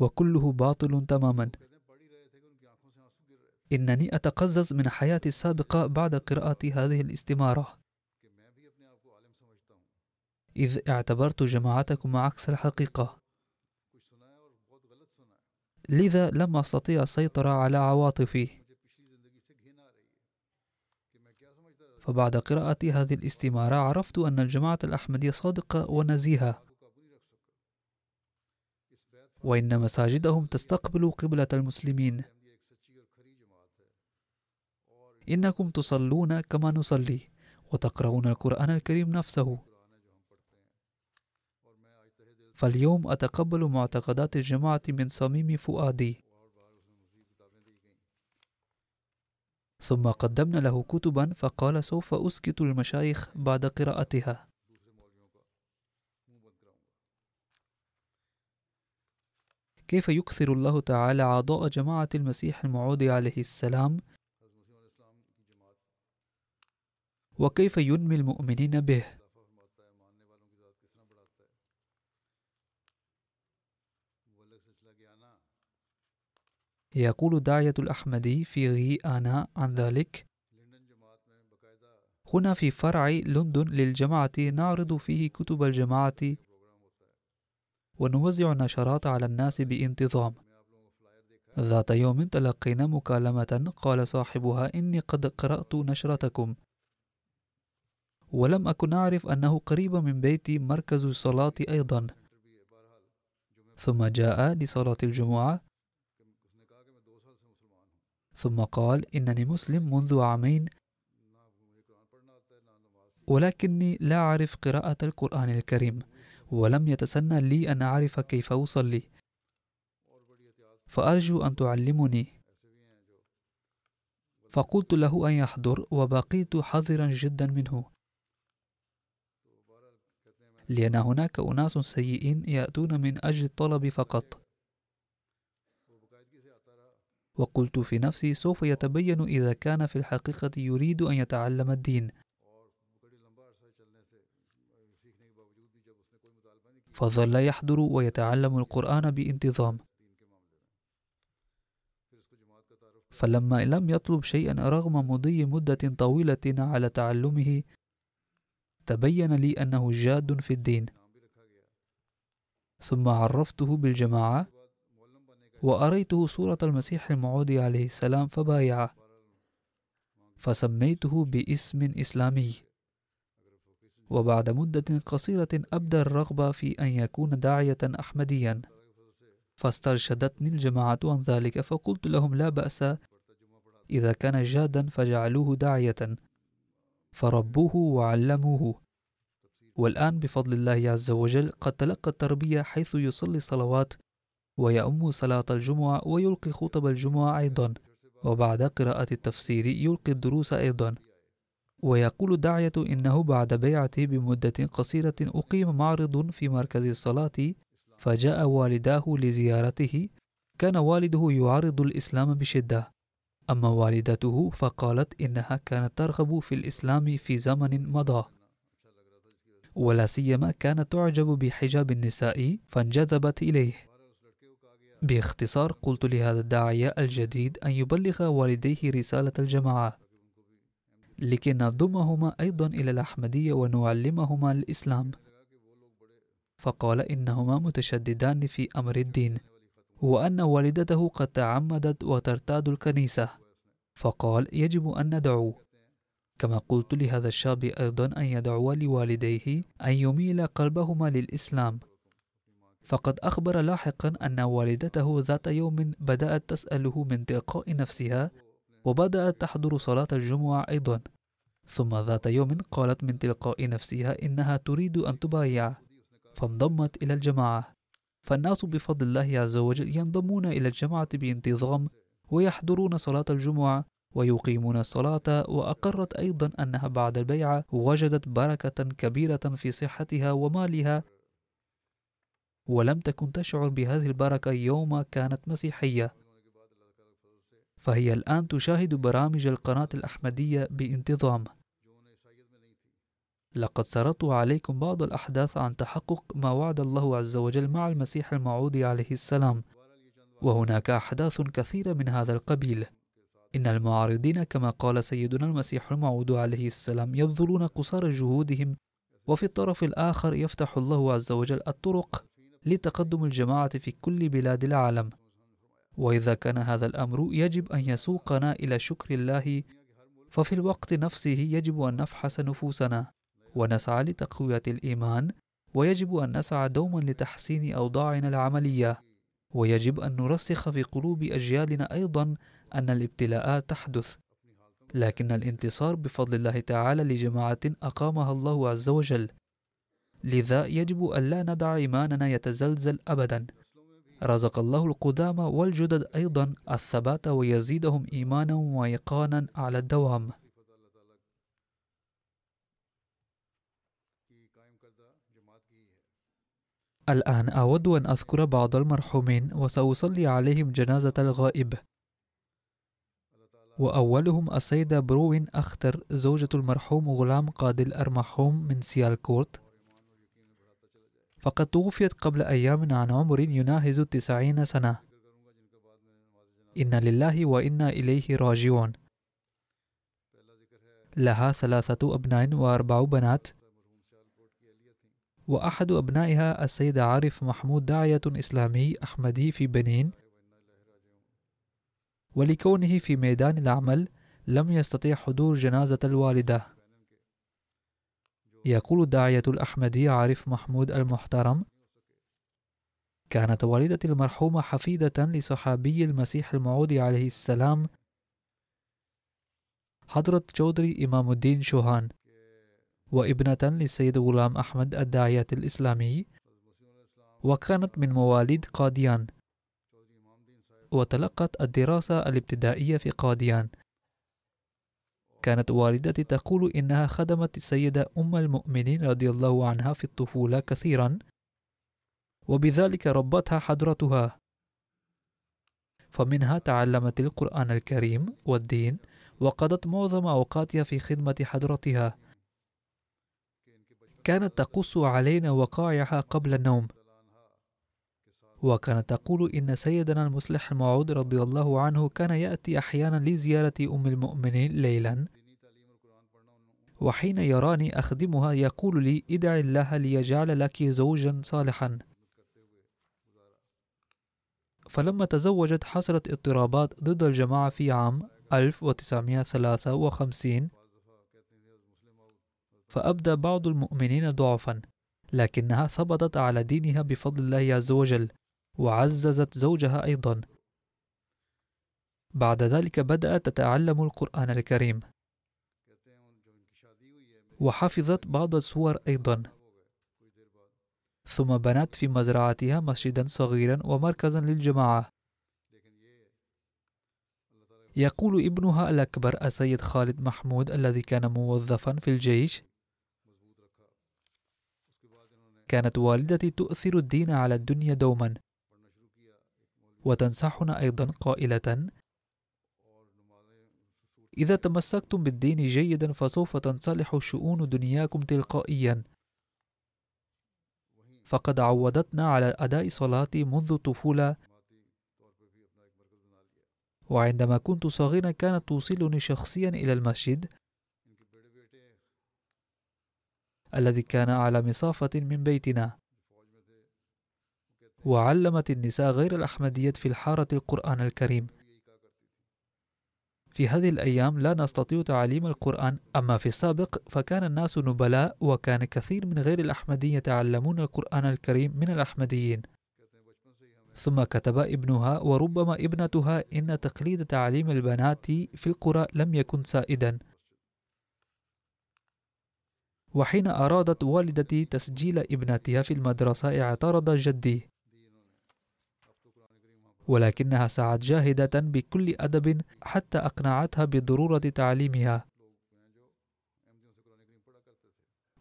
Speaker 2: وكله باطل تماما. إنني أتقزز من حياتي السابقة بعد قراءة هذه الاستمارة. إذ اعتبرت جماعتكم عكس الحقيقة. لذا لم أستطيع السيطرة على عواطفي. فبعد قراءة هذه الاستمارة عرفت أن الجماعة الأحمدية صادقة ونزيهة. وإن مساجدهم تستقبل قبلة المسلمين. إنكم تصلون كما نصلي وتقرؤون القرآن الكريم نفسه. فاليوم أتقبل معتقدات الجماعة من صميم فؤادي. ثم قدمنا له كتبا فقال سوف أسكت المشايخ بعد قراءتها. كيف يكثر الله تعالى أعضاء جماعة المسيح الموعود عليه السلام؟ وكيف ينمي المؤمنين به؟ يقول داعية الأحمدي في غي آنا عن ذلك هنا في فرع لندن للجماعة نعرض فيه كتب الجماعة ونوزع نشرات على الناس بانتظام. ذات يوم تلقينا مكالمة قال صاحبها إني قد قرأت نشرتكم. ولم أكن أعرف أنه قريب من بيتي مركز الصلاة أيضا. ثم جاء لصلاة الجمعة. ثم قال إنني مسلم منذ عامين. ولكني لا أعرف قراءة القرآن الكريم. ولم يتسنى لي أن أعرف كيف أصلي. فأرجو أن تعلمني. فقلت له أن يحضر وبقيت حذرا جدا منه. لأن هناك أناس سيئين يأتون من أجل الطلب فقط. وقلت في نفسي سوف يتبين إذا كان في الحقيقة يريد أن يتعلم الدين. فظل يحضر ويتعلم القرآن بانتظام. فلما لم يطلب شيئا رغم مضي مدة طويلة على تعلمه تبين لي أنه جاد في الدين. ثم عرفته بالجماعة وأريته صورة المسيح الموعود عليه السلام فبايعه فسميته باسم إسلامي. وبعد مدة قصيرة أبدى الرغبة في أن يكون داعية أحمديا. فاسترشدتني الجماعة عن ذلك فقلت لهم لا بأس إذا كان جادا فجعلوه داعية. فربوه وعلموه. والآن بفضل الله عز وجل قد تلقى التربية حيث يصلي صلوات ويؤم صلاة الجمعة ويلقي خطب الجمعة أيضا. وبعد قراءة التفسير يلقي الدروس أيضا. ويقول الداعية إنه بعد بيعته بمدة قصيرة أقيم معرض في مركز الصلاة فجاء والداه لزيارته. كان والده يعارض الإسلام بشدة. أما والدته فقالت إنها كانت ترغب في الإسلام في زمن مضى. ولا سيما كانت تعجب بحجاب النساء فانجذبت إليه. باختصار قلت لهذا الداعية الجديد أن يبلغ والديه رسالة الجماعة. لكي نضمهما أيضا إلى الأحمدية ونعلمهما الإسلام. فقال إنهما متشددان في أمر الدين وأن والدته قد تعمدت وترتاد الكنيسة. فقال يجب أن ندعو. كما قلت لهذا الشاب أيضا أن يدعو لوالديه أن يميل قلبهما للإسلام. فقد أخبر لاحقا أن والدته ذات يوم بدأت تسأله من تلقاء نفسها وبدأت تحضر صلاة الجمعة أيضا. ثم ذات يوم قالت من تلقاء نفسها إنها تريد أن تبايع. فانضمت إلى الجماعة. فالناس بفضل الله عز وجل ينضمون إلى الجماعة بانتظام ويحضرون صلاة الجمعة ويقيمون الصلاة وأقرت أيضا أنها بعد البيعة وجدت بركة كبيرة في صحتها ومالها. ولم تكن تشعر بهذه البركة يوم كانت مسيحية. فهي الآن تشاهد برامج القناة الأحمدية بانتظام. لقد سردت عليكم بعض الأحداث عن تحقق ما وعد الله عز وجل مع المسيح الموعود عليه السلام وهناك أحداث كثيرة من هذا القبيل. إن المعارضين كما قال سيدنا المسيح الموعود عليه السلام يبذلون قصارى جهودهم وفي الطرف الآخر يفتح الله عز وجل الطرق لتقدم الجماعة في كل بلاد العالم. وإذا كان هذا الأمر يجب أن يسوقنا إلى شكر الله ففي الوقت نفسه يجب أن نفحص نفوسنا ونسعى لتقوية الإيمان ويجب أن نسعى دوما لتحسين أوضاعنا العملية ويجب أن نرسخ في قلوب أجيالنا أيضا أن الابتلاءات تحدث. لكن الانتصار بفضل الله تعالى لجماعة أقامها الله عز وجل. لذا يجب ألا ندع إيماننا يتزلزل أبدا. رزق الله القدامى والجدد أيضا الثبات ويزيدهم إيمانا وإيقانا على الدوام. الآن أود أن أذكر بعض المرحومين وسأصلي عليهم جنازة الغائب. وأولهم السيدة بروين أختر زوجة المرحوم غلام قادل المرحوم من سيالكورت. فقد توفيت قبل أيام عن عمر يناهز التسعين سنة. إن لله وإنا إليه راجعون. لها ثلاثة أبناء وأربع بنات. وأحد أبنائها السيد عارف محمود داعية إسلامي أحمدي في بنين. ولكونه في ميدان العمل لم يستطيع حضور جنازة الوالدة. يقول الداعية الأحمدي عارف محمود المحترم كانت والدتي المرحومة حفيدة لصحابي المسيح الموعود عليه السلام حضرة چودري إمام الدين شوهان وابنة للسيد غلام أحمد الداعية الإسلامي وكانت من مواليد قاديان وتلقت الدراسة الابتدائية في قاديان. كانت والدتي تقول إنها خدمت السيدة أم المؤمنين رضي الله عنها في الطفولة كثيرا وبذلك ربتها حضرتها. فمنها تعلمت القرآن الكريم والدين وقضت معظم أوقاتها في خدمة حضرتها. كانت تقص علينا وقائعها قبل النوم. وكانت تقول إن سيدنا المصلح الموعود رضي الله عنه كان يأتي أحيانا لزيارة أم المؤمنين ليلا. وحين يراني أخدمها يقول لي ادع الله ليجعل لك زوجا صالحا. فلما تزوجت حصلت اضطرابات ضد الجماعة في عام 1953 فأبدى بعض المؤمنين ضعفا لكنها ثبتت على دينها بفضل الله عز وجل. وعززت زوجها أيضا. بعد ذلك بدأت تتعلم القرآن الكريم. وحفظت بعض السور أيضا. ثم بنت في مزرعتها مسجدا صغيرا ومركزا للجماعة. يقول ابنها الأكبر السيد خالد محمود الذي كان موظفا في الجيش كانت والدتي تؤثر الدين على الدنيا دوما. وتنصحنا أيضا قائلة إذا تمسكتم بالدين جيدا فسوف تنصلح شؤون دنياكم تلقائيا. فقد عودتنا على أداء صلاتي منذ الطفولة وعندما كنت صغيرا كانت توصلني شخصيا إلى المسجد الذي كان على مسافة من بيتنا. وعلمت النساء غير الأحمدية في الحارة القرآن الكريم. في هذه الأيام لا نستطيع تعليم القرآن أما في السابق فكان الناس نبلاء وكان كثير من غير الأحمدية يتعلمون القرآن الكريم من الأحمديين. ثم كتب ابنها وربما ابنتها إن تقليد تعليم البنات في القرى لم يكن سائدا. وحين أرادت والدتي تسجيل ابنتها في المدرسة اعترض جدي. ولكنها سعت جاهدة بكل أدب حتى أقنعتها بضرورة تعليمها.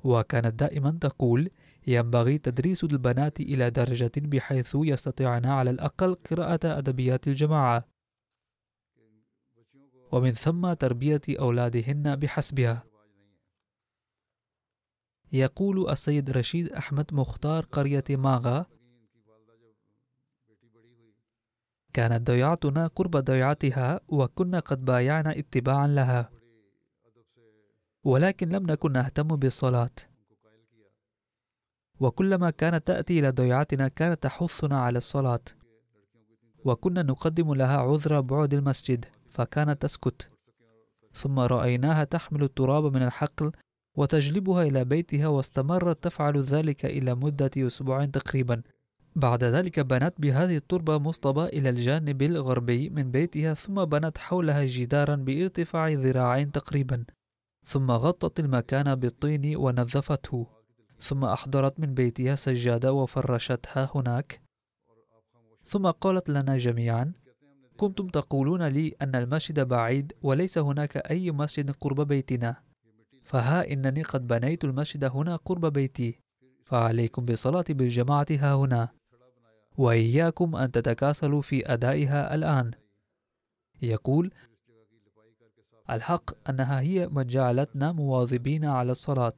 Speaker 2: وكانت دائما تقول ينبغي تدريس البنات إلى درجة بحيث يستطيعن على الأقل قراءة أدبيات الجماعة. ومن ثم تربية أولادهن بحسبها. يقول السيد رشيد أحمد مختار قرية ماغا كانت ضيعتنا قرب ضيعتها وكنا قد بايعنا اتباعا لها. ولكن لم نكن نهتم بالصلاة. وكلما كانت تأتي إلى ضيعتنا كانت تحثنا على الصلاة. وكنا نقدم لها عذر بعد المسجد فكانت تسكت. ثم رأيناها تحمل التراب من الحقل وتجلبها إلى بيتها واستمرت تفعل ذلك إلى مدة أسبوع تقريبا. بعد ذلك بنت بهذه التربة مصطبة إلى الجانب الغربي من بيتها ثم بنت حولها جدارا بارتفاع ذراعين تقريبا ثم غطت المكان بالطين ونظفته ثم أحضرت من بيتها سجادة وفرشتها هناك. ثم قالت لنا جميعا كنتم تقولون لي أن المسجد بعيد وليس هناك أي مسجد قرب بيتنا فها إنني قد بنيت المسجد هنا قرب بيتي فعليكم بالصلاة بالجماعة ها هنا. وإياكم أن تتكاسلوا في أدائها الآن. يقول الحق أنها هي من جعلتنا مواظبين على الصلاة.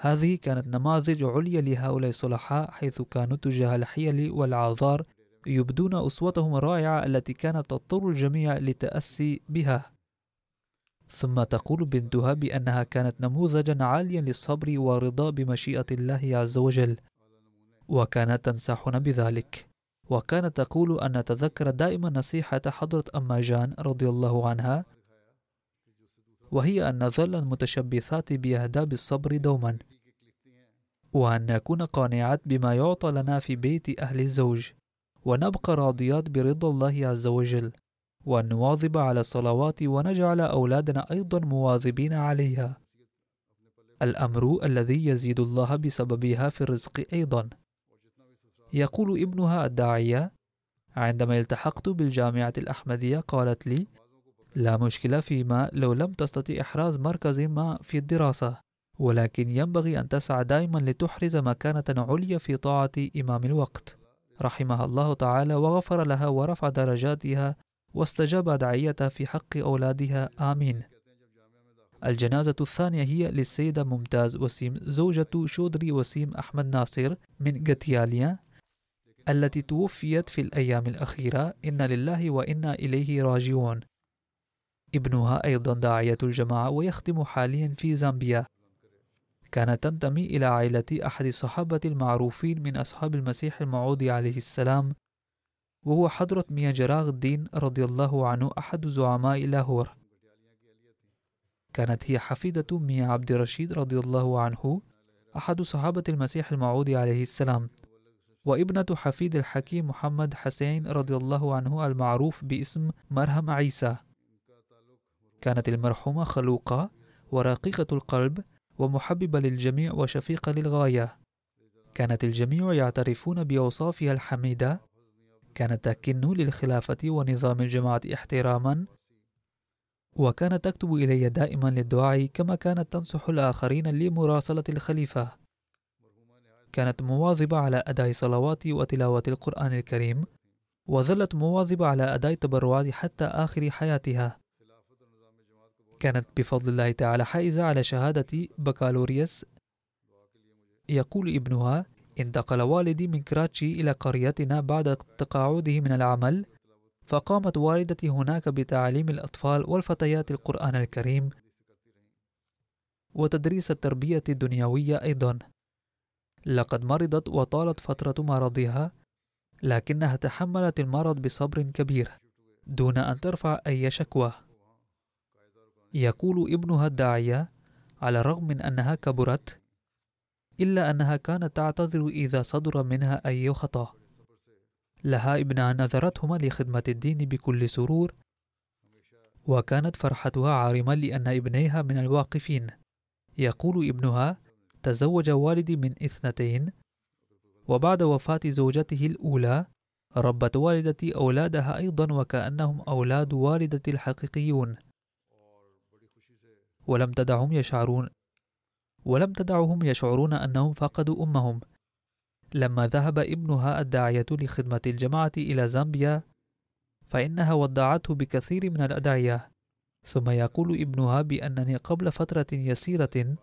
Speaker 2: هذه كانت نماذج عليا لهؤلاء الصلحاء حيث كانوا تجاه الحيل والعذار يبدون أسوتهم الرائعة التي كانت تضطر الجميع للتأسي بها. ثم تقول بنتها بأنها كانت نموذجا عاليا للصبر والرضا بمشيئة الله عز وجل وكانت تنصحنا بذلك. وكانت تقول أن نتذكر دائما نصيحة حضرة أما جان رضي الله عنها وهي أن نظل متشبثات بأهداب الصبر دوما وأن نكون قانعات بما يعطى لنا في بيت أهل الزوج ونبقى راضيات برضا الله عز وجل. وأن نواظب على الصلوات ونجعل أولادنا أيضا مواظبين عليها. الأمر الذي يزيد الله بسببها في الرزق أيضا. يقول ابنها الداعية عندما التحقت بالجامعة الأحمدية قالت لي لا مشكلة فيما لو لم تستطيع إحراز مركز ما في الدراسة ولكن ينبغي أن تسعى دائما لتحرز مكانة عليا في طاعة إمام الوقت. رحمها الله تعالى وغفر لها ورفع درجاتها واستجاب دعيتها في حق أولادها آمين. الجنازة الثانية هي للسيدة ممتاز وسيم زوجة شودري وسيم أحمد ناصر من جتياليا التي توفيت في الأيام الأخيرة. إن لله وإنا إليه راجعون. ابنها أيضا داعية الجماعة ويخدم حاليا في زامبيا. كانت تنتمي إلى عائلة أحد الصحابة المعروفين من أصحاب المسيح الموعود عليه السلام. وهو حضرة ميا جراغ الدين رضي الله عنه أحد زعماء لاهور. كانت هي حفيدة ميا عبد الرشيد رضي الله عنه أحد صحابة المسيح الموعود عليه السلام وابنة حفيد الحكيم محمد حسين رضي الله عنه المعروف باسم مرهم عيسى. كانت المرحومة خلوقة ورقيقة القلب ومحببة للجميع وشفيقة للغاية. كانت الجميع يعترفون بأوصافها الحميدة كانت تكن للخلافة ونظام الجماعة احتراما وكانت تكتب إلي دائما للدعاء كما كانت تنصح الآخرين لمراسلة الخليفة. كانت مواظبة على أداء صلوات وتلاوة القرآن الكريم وظلت مواظبة على أداء تبرعات حتى آخر حياتها. كانت بفضل الله تعالى حائزة على شهادة بكالوريوس يقول ابنها انتقل والدي من كراتشي إلى قريتنا بعد تقاعده من العمل فقامت والدتي هناك بتعليم الأطفال والفتيات القرآن الكريم وتدريس التربية الدنيوية أيضا. لقد مرضت وطالت فترة مرضها لكنها تحملت المرض بصبر كبير دون أن ترفع أي شكوى. يقول ابنها الداعية على الرغم من أنها كبرت إلا أنها كانت تعتذر إذا صدر منها أي خطأ. لها ابنها نذرتهما لخدمة الدين بكل سرور وكانت فرحتها عارمة لأن ابنيها من الواقفين. يقول ابنها تزوج والدي من اثنتين وبعد وفاة زوجته الأولى ربت والدتي أولادها أيضا وكأنهم أولاد والدتي الحقيقيون. ولم تدعهم يشعرون ولم تدعهم يشعرون أنهم فقدوا أمهم. لما ذهب ابنها الداعية لخدمة الجماعة إلى زامبيا فإنها ودعته بكثير من الأدعية. ثم يقول ابنها بأنني قبل فترة يسيرة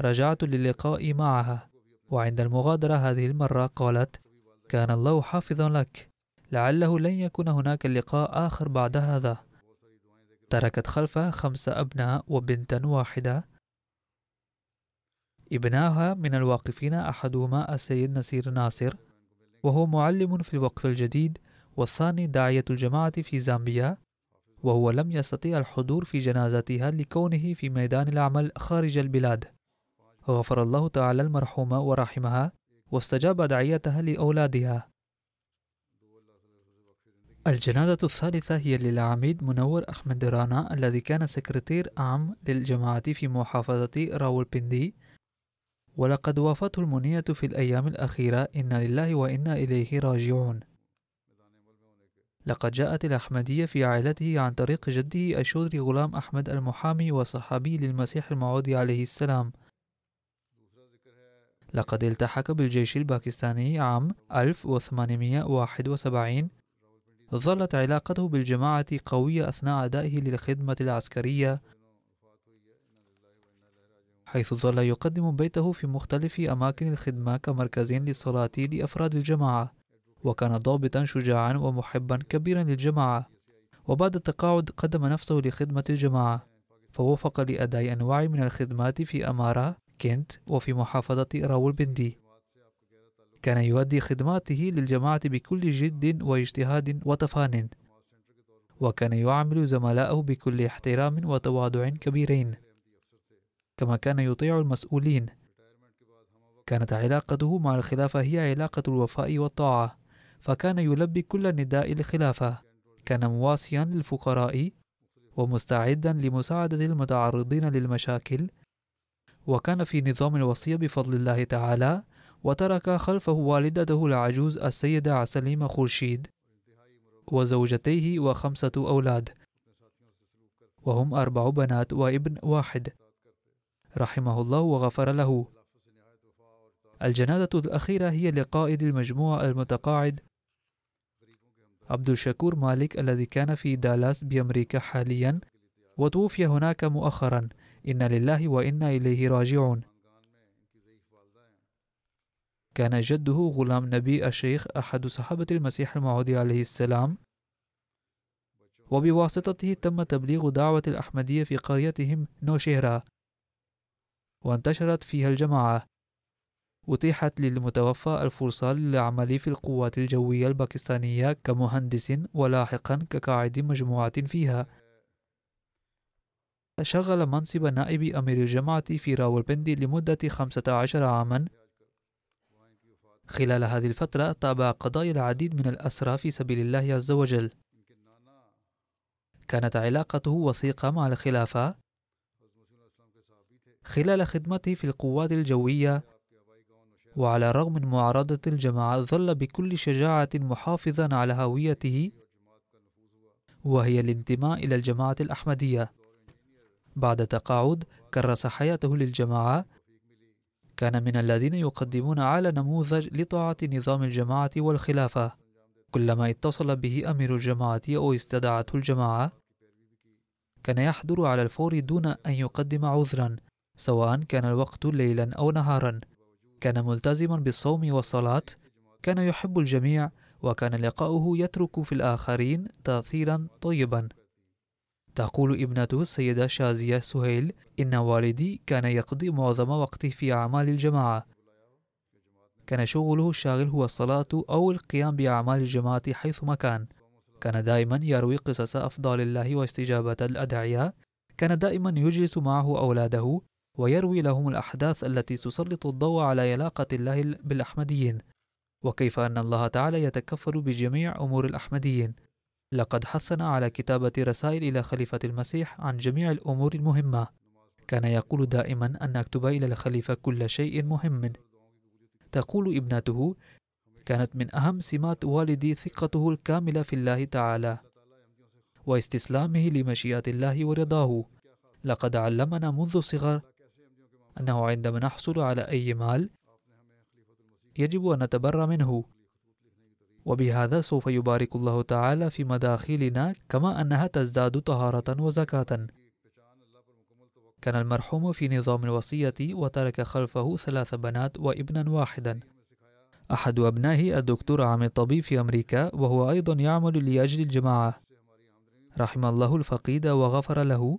Speaker 2: رجعت للقاء معها وعند المغادرة هذه المرة قالت كان الله حافظا لك لعله لن يكون هناك لقاء آخر بعد هذا تركت خلفها خمس أبناء وبنتا واحدة ابناها من الواقفين أحدهما السيد نصير ناصر وهو معلم في الوقف الجديد والثاني داعية الجماعة في زامبيا وهو لم يستطيع الحضور في جنازتها لكونه في ميدان العمل خارج البلاد. غفر الله تعالى المرحومة ورحمها واستجاب دعيتها لأولادها. الجنازة الثالثة هي للعميد منور أحمد رانا الذي كان سكرتير عام للجماعة في محافظة راولبندي ولقد وافته المنية في الأيام الأخيرة. إنا لله وإنا إليه راجعون. لقد جاءت الأحمدية في عائلته عن طريق جده الشودري غلام أحمد المحامي وصحابي للمسيح الموعود عليه السلام. لقد التحق بالجيش الباكستاني عام 1871 ظلت علاقته بالجماعة قوية أثناء أدائه للخدمة العسكرية. حيث ظل يقدم بيته في مختلف أماكن الخدمة كمركز للصلاة لأفراد الجماعة وكان ضابطا شجاعا ومحبا كبيرا للجماعة. وبعد التقاعد قدم نفسه لخدمة الجماعة فوفق لأداء أنواع من الخدمات في أمارة كنت وفي محافظة راولبندي كان يؤدي خدماته للجماعة بكل جد واجتهاد وتفان وكان يعامل زملائه بكل احترام وتواضع كبيرين. كما كان يطيع المسؤولين. كانت علاقته مع الخلافة هي علاقة الوفاء والطاعة فكان يلبي كل نداء الخلافة كان مواسيا للفقراء ومستعدا لمساعدة المتعرضين للمشاكل. وكان في نظام الوصية بفضل الله تعالى وترك خلفه والدته العجوز السيدة عسليمة خورشيد وزوجتيه وخمسة أولاد وهم أربع بنات وابن واحد. رحمه الله وغفر له. الجنازة الأخيرة هي لقائد المجموعة المتقاعد عبد الشكور مالك الذي كان في دالاس بأمريكا حاليا وتوفي هناك مؤخرا. إنا لله وإنا إليه راجعون. كان جده غلام نبي الشيخ أحد صحابة المسيح الموعود عليه السلام. وبواسطته تم تبليغ دعوة الأحمدية في قريتهم نوشيرا وانتشرت فيها الجماعة. أتيحت للمتوفى الفرصة للعمل في القوات الجوية الباكستانية كمهندس ولاحقا كقاعد مجموعة فيها. شغل منصب نائب أمير الجماعة في راولبندي لمدة 15 عاما. خلال هذه الفترة تابع قضايا العديد من الأسرى في سبيل الله عز وجل. كانت علاقته وثيقة مع الخلافة خلال خدمته في القوات الجوية وعلى الرغم من معارضة الجماعة ظل بكل شجاعة محافظا على هويته وهي الانتماء إلى الجماعة الأحمدية. بعد تقاعد كرس حياته للجماعة. كان من الذين يقدمون أعلى نموذج لطاعة نظام الجماعة والخلافة. كلما اتصل به أمير الجماعة أو استدعته الجماعة كان يحضر على الفور دون أن يقدم عذرا. سواء كان الوقت ليلا أو نهارا. كان ملتزما بالصوم والصلاة كان يحب الجميع وكان لقاؤه يترك في الآخرين تأثيرا طيبا. تقول ابنته السيدة شازية سهيل إن والدي كان يقضي معظم وقته في أعمال الجماعة. كان شغله الشاغل هو الصلاة أو القيام بأعمال الجماعة حيثما كان. كان دائما يروي قصص أفضال الله واستجابة الأدعياء. كان دائما يجلس معه أولاده. ويروي لهم الأحداث التي تسلط الضوء على علاقة الله بالأحمديين. وكيف أن الله تعالى يتكفل بجميع أمور الأحمديين. لقد حثنا على كتابة رسائل إلى خليفة المسيح عن جميع الأمور المهمة. كان يقول دائما أن نكتب إلى الخليفة كل شيء مهم. تقول ابنته كانت من أهم سمات والدي ثقته الكاملة في الله تعالى واستسلامه لمشيئة الله ورضاه. لقد علمنا منذ الصغر أنه عندما نحصل على أي مال يجب أن نتبرى منه. وبهذا سوف يبارك الله تعالى في مداخلنا كما أنها تزداد طهارة وزكاة. كان المرحوم في نظام الوصية وترك خلفه ثلاث بنات وابنا واحدا. أحد أبنائه الدكتور عامل طبيب في أمريكا وهو أيضا يعمل لأجل الجماعة. رحم الله الفقيد وغفر له.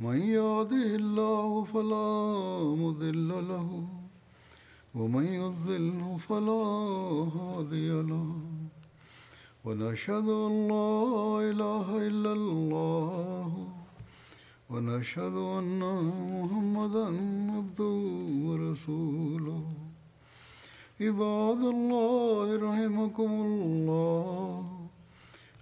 Speaker 1: من يهده الله فلا مضل له ومن يضلل فلا هادي له. ونشهد أن لا إله إلا الله ونشهد أن محمدا عبده ورسوله. عباد الله رحمكم الله.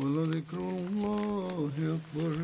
Speaker 1: ولذكر الله أكبر